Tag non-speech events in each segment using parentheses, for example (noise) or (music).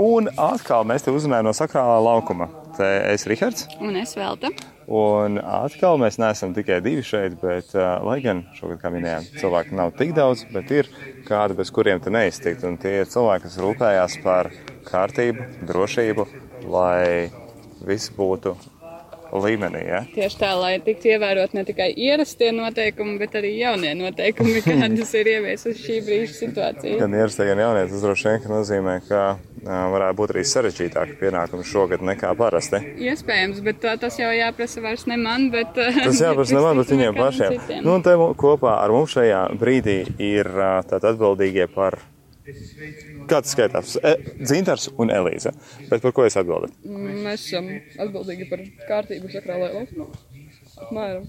Un atkal mēs te uzrunājam no sakrālā laukuma. Te es Rihards. Un es Velta. Un atkal mēs neesam tikai divi šeit, bet, uh, lai gan šogad, kā minējām, cilvēku nav tik daudz, bet ir kādi, bez kuriem te neiztikt. Un tie ir cilvēki, kas rūpējās par kārtību, drošību, lai viss būtu līmenī. Ja? Tieši tā, lai tiktu ievērot ne tikai ierastie noteikumi, bet arī jaunie noteikumi, (laughs) kādas ir ieviesusi šī brīža situācija. Gan ierastie, gan jaunie, tas droši vien nozīmē, ka varētu būt arī sarežģītāki pienākumi šogad nekā parasti. Iespējams, bet tas jau jāprasa vairs ne man, bet tas jāprasa ne man, bet viņiem pašiem. Nu, un te kopā ar mums šajā brīdī ir tātad atbildīgie par Kāds skaitās? E, Dzintars un Elīze. Bet par ko es atbildēju? Mēs esam atbildīgi par kārtību sakrālē laukumā. Apmēram.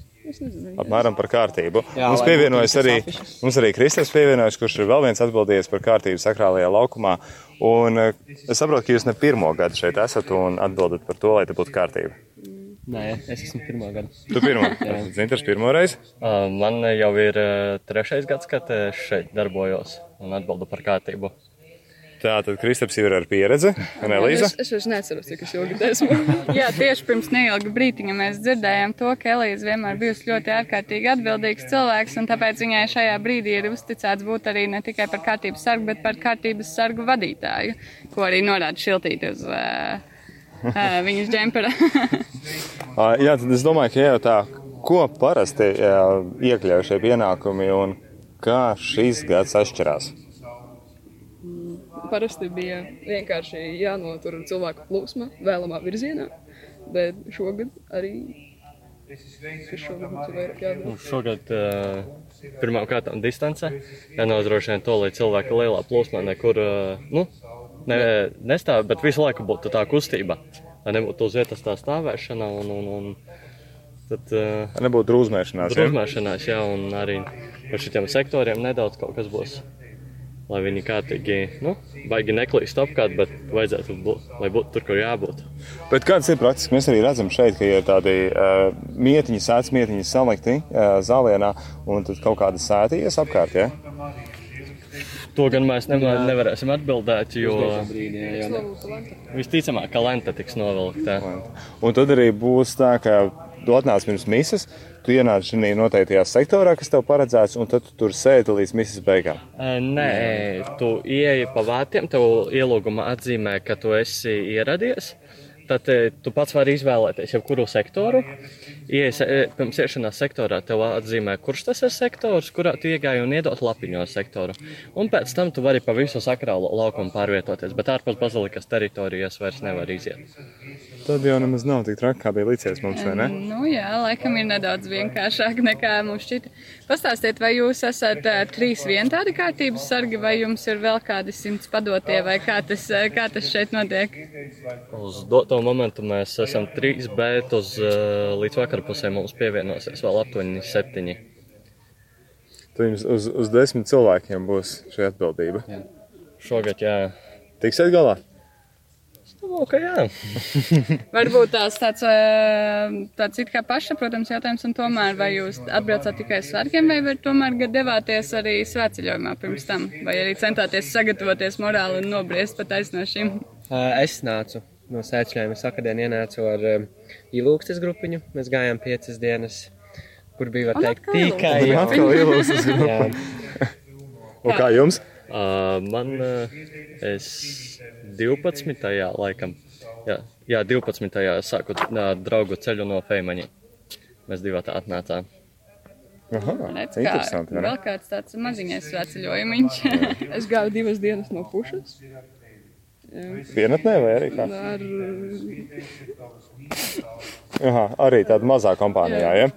Apmēram par kārtību. Jā, mums pievienojas arī, mums arī Kristers pievienojas, kurš ir vēl viens atbildījies par kārtību sakrālajā laukumā. Un e, es saprotu, ka jūs ne pirmo gadu šeit esat un atbildat par to, lai te būtu kārtība. Nē, es esmu pirmā gada. Tu pirmo? Zintars pirmo reizi? Uh, man jau ir trešais gads, kad šeit darbojos un atbildu par kārtību. Tā tad Kristaps jau ir ar pieredzi, un Elīza? Es, es vairs neatceros, cik es ilgi esmu. (laughs) Jā, tieši pirms neilga brītiņa mēs dzirdējām to, ka Elīza vienmēr bijusi ļoti ārkārtīgi atbildīgs cilvēks, un tāpēc viņai šajā brīdī ir uzticēts būt arī ne tikai par kārtības sargu, bet par kārtības sargu vadītāju, ko arī norāda šiltīt uz uh, (laughs) viņas džempera. (laughs) Jā, tad es domāju, ka jau tā, ko parasti iekļauj šie pienākumi un kā šīs gads atšķirās? parasti bija vienkārši jānotur cilvēku plūsma vēlamā virzienā, bet šogad arī. Nu, šogad uh, pirmām kārtām distance jānodrošina to, lai cilvēki lielā plūsmā nekur uh, nu, ne, nestāv, bet visu laiku būtu tā kustība. Lai nebūtu uz vietas tā stāvēšana un, un, un tad. Uh, nebūtu drūzmēšanās. Drūzmēšanās, jā, un arī par šitiem sektoriem nedaudz kaut kas būs lai viņi kārtīgi, nu, baigi neklīst apkārt, bet vajadzētu būt, lai būtu tur, kur jābūt. Bet kāds ir praktiski? Mēs arī redzam šeit, ka ir tādi uh, mietiņi, sēdz mietiņi salikti uh, zālienā, un tad kaut kāda sētījies apkārt, ja? To gan mēs nevar, nevarēsim atbildēt, jo visticamāk, ka lenta tiks novilkta. Un tad arī būs tā, ka tu atnāc pirms misijas, tu ienāc šajā noteiktajā sektorā, kas tev paredzēts, un tad tu tur sēdi līdz misijas beigām. Nē, tu ieeji pa vārtiem, tev ielūguma atzīmē, ka tu esi ieradies. Tad tu pats vari izvēlēties jebkuru sektoru. Ies, pirms iešanās sektorā tev atzīmē, kurš tas ir sektors, kurā tu iegāji un iedot lapiņo sektoru. Un pēc tam tu vari pa visu sakrālo laukumu pārvietoties, bet ārpus bazilikas teritorijas vairs nevar iziet. Tad jau nemaz nav tik traki, kā bija līdzies mums, vai ne? Nu, jā, laikam ir nedaudz vienkāršāk nekā mums šķita. Pastāstiet, vai jūs esat uh, trīs vien tādi kārtības sargi, vai jums ir vēl kādi simts padotie, vai kā tas, uh, kā tas šeit notiek? Uz doto momentu mēs esam trīs, bet uz uh, līdz vakarpusē mums pievienosies vēl aptuveni septiņi. Tad jums uz, uz desmit cilvēkiem būs šī atbildība. Jā. Šogad, jā. Tiksiet galā? Domāju, ka jā. (laughs) Varbūt tās tāds, tāds it kā pašsaprotams jautājums, un tomēr vai jūs atbraucāt tikai svētkiem, vai tomēr devāties arī svētceļojumā pirms tam, vai arī centāties sagatavoties morāli un nobriest pat aiz no šīm? Es nācu no es akadēmiju ienācu ar ilūkstes grupiņu, mēs gājām piecas dienas, kur bija, var teikt, tikai... Atkal ilūkstes (laughs) grupiņu. Un kā jums? Uh, man uh, es 12. laikam, jā, jā 12. sāku uh, draugu ceļu no Feimaņa. Mēs divi tā atnācām. Aha, Redz, kā, vēl kāds tāds maziņais svētceļojumiņš. (laughs) es gāju divas dienas no pušas. Vienatnē vai arī kā? Ar... Aha, arī tāda mazā kompānijā, ja?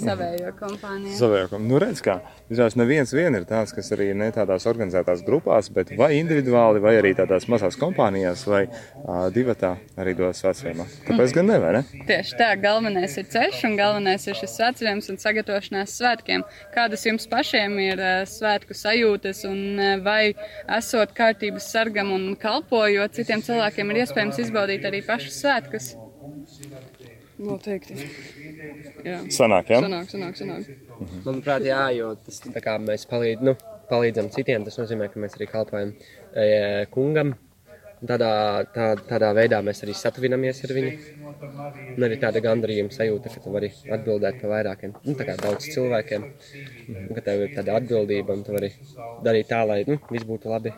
Savējo kompāniju. Savējo kompāniju. Nu, redz, kā. Visās neviens vien ir tāds, kas arī ne tādās organizētās grupās, bet vai individuāli, vai arī tādās mazās kompānijās, vai uh, divatā arī dodas svētceļojumā. Tāpēc gan ne, vai ne? Tieši tā, galvenais ir ceļš un galvenais ir šis svētceļojums un sagatavošanās svētkiem. Kādas jums pašiem ir uh, svētku sajūtas un uh, vai esot kārtības sargam un kalpojot citiem cilvēkiem ir iespējams izbaudīt arī pašus svētkus? Noteikti. Jā. Sanāk, jā? Sanāk, sanāk, sanāk. Mhm. Manuprāt, jā, jo tas tā kā mēs palīd, nu, palīdzam citiem, tas nozīmē, ka mēs arī kalpojam e, kungam. tādā, tā, tādā veidā mēs arī satuvinamies ar viņu. Un arī tāda gandarījuma sajūta, ka tu vari atbildēt par vairākiem, nu, tā kā daudz cilvēkiem, un ka tev ir tāda atbildība, un tu vari darīt tā, lai nu, viss būtu labi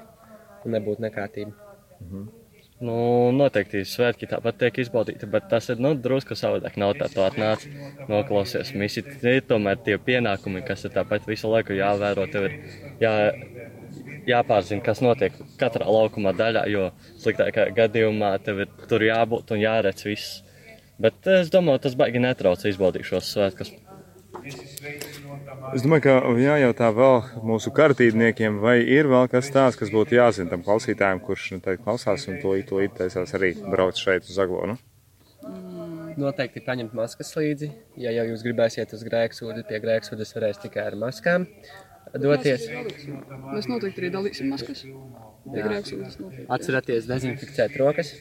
un nebūtu nekārtība. Nu, noteikti svētki tāpat tiek izbaudīti, bet tas ir nu, drusku savādāk. Nav tā, tu atnāc, noklausies misi. Ir tomēr tie pienākumi, kas ir tāpat visu laiku jāvēro. Tev ir jā, jāpārzina, kas notiek katrā laukuma daļā, jo sliktākajā gadījumā tev ir tur jābūt un jāredz viss. Bet es domāju, tas baigi netrauc izbaudīt šos svētkus. Es domāju, ka jājautā vēl mūsu kārtībniekiem, vai ir vēl kas tāds, kas būtu jāzina tam klausītājam, kurš nu, klausās un tūlīt, tūlīt taisās arī braukt šeit uz Aglonu. Noteikti paņemt maskas līdzi. Ja jau jūs gribēsiet uz grēksūdi, pie grēksūdes varēs tikai ar maskām doties. Mēs noteikti arī dalīsim maskas. Atcerieties dezinficēt rokas.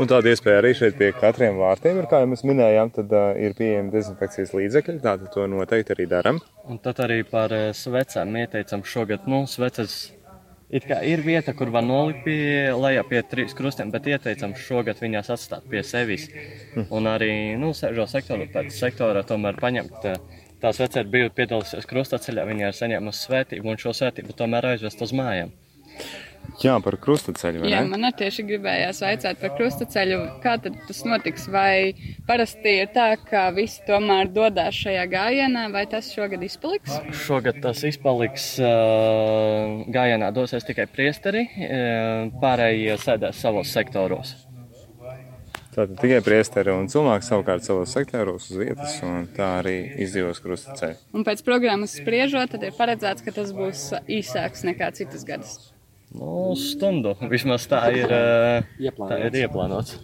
Un tāda iespēja arī šeit pie katriem vārtiem ir, kā jau mēs minējām, tad uh, ir pieejami dezinfekcijas līdzekļi. Tātad to noteikti arī darām. Un tad arī par eh, svecēm ieteicam šogad, nu, sveces it kā ir vieta, kur var nolikt pie lejā pie trīs krustiem, bet ieteicam šogad viņās atstāt pie sevis. Un arī, nu, sežo sektoru, pēc sektora tomēr paņemt. eh, Tā svece ir bijusi piedalījusies krustaceļā, viņa ir saņēmusi svētību un šo svētību tomēr aizvest uz mājām. Jā, par krustaceļu. vai Jā, man arī tieši gribējās vaicāt par krustaceļu. Kā tad tas notiks? Vai parasti ir tā, ka visi tomēr dodas šajā gājienā, vai tas šogad izpaliks? Šogad tas izpaliks gājienā, dosies tikai priesteri, pārējie sēdēs savos sektoros. Tātad tikai priesteri un cilvēki savukārt savos sektoros uz vietas, un tā arī izdzīvos krustaceļu. Un pēc programmas spriežot, tad ir paredzēts, ka tas būs īsāks nekā citas gadas. Nu, stundu vismaz tā ir, tā ir ieplānots.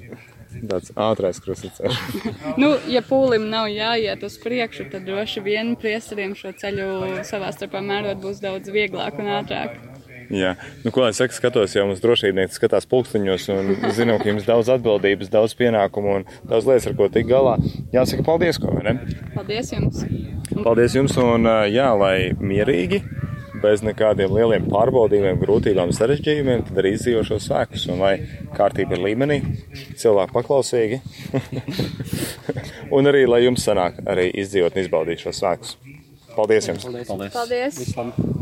Tāds ātrāks krustaceļš. (laughs) Nu, ja pūlim nav jāiet uz priekšu, tad droši vien priesteriem šo ceļu savā starpā mērot būs daudz vieglāk un ātrāk. Jā, nu, ko lai saka, skatos, jau mums drošībnieki skatās pulksteņos un zinu, ka jums daudz atbildības, daudz pienākumu un daudz lietas, ar ko tik galā. Jāsaka, paldies, ko, vai ne? Paldies jums! Paldies jums un jā, lai mierīgi, bez nekādiem lieliem pārbaudījumiem, grūtībām, sarežģījumiem, tad arī izdzīvo šos svēkus un lai kārtība ir līmenī, cilvēki paklausīgi. (laughs) un arī, lai jums sanāk arī izdzīvot un izbaudīt šos svēkus. Paldies jums! Paldies! Paldies! Paldies! Labu!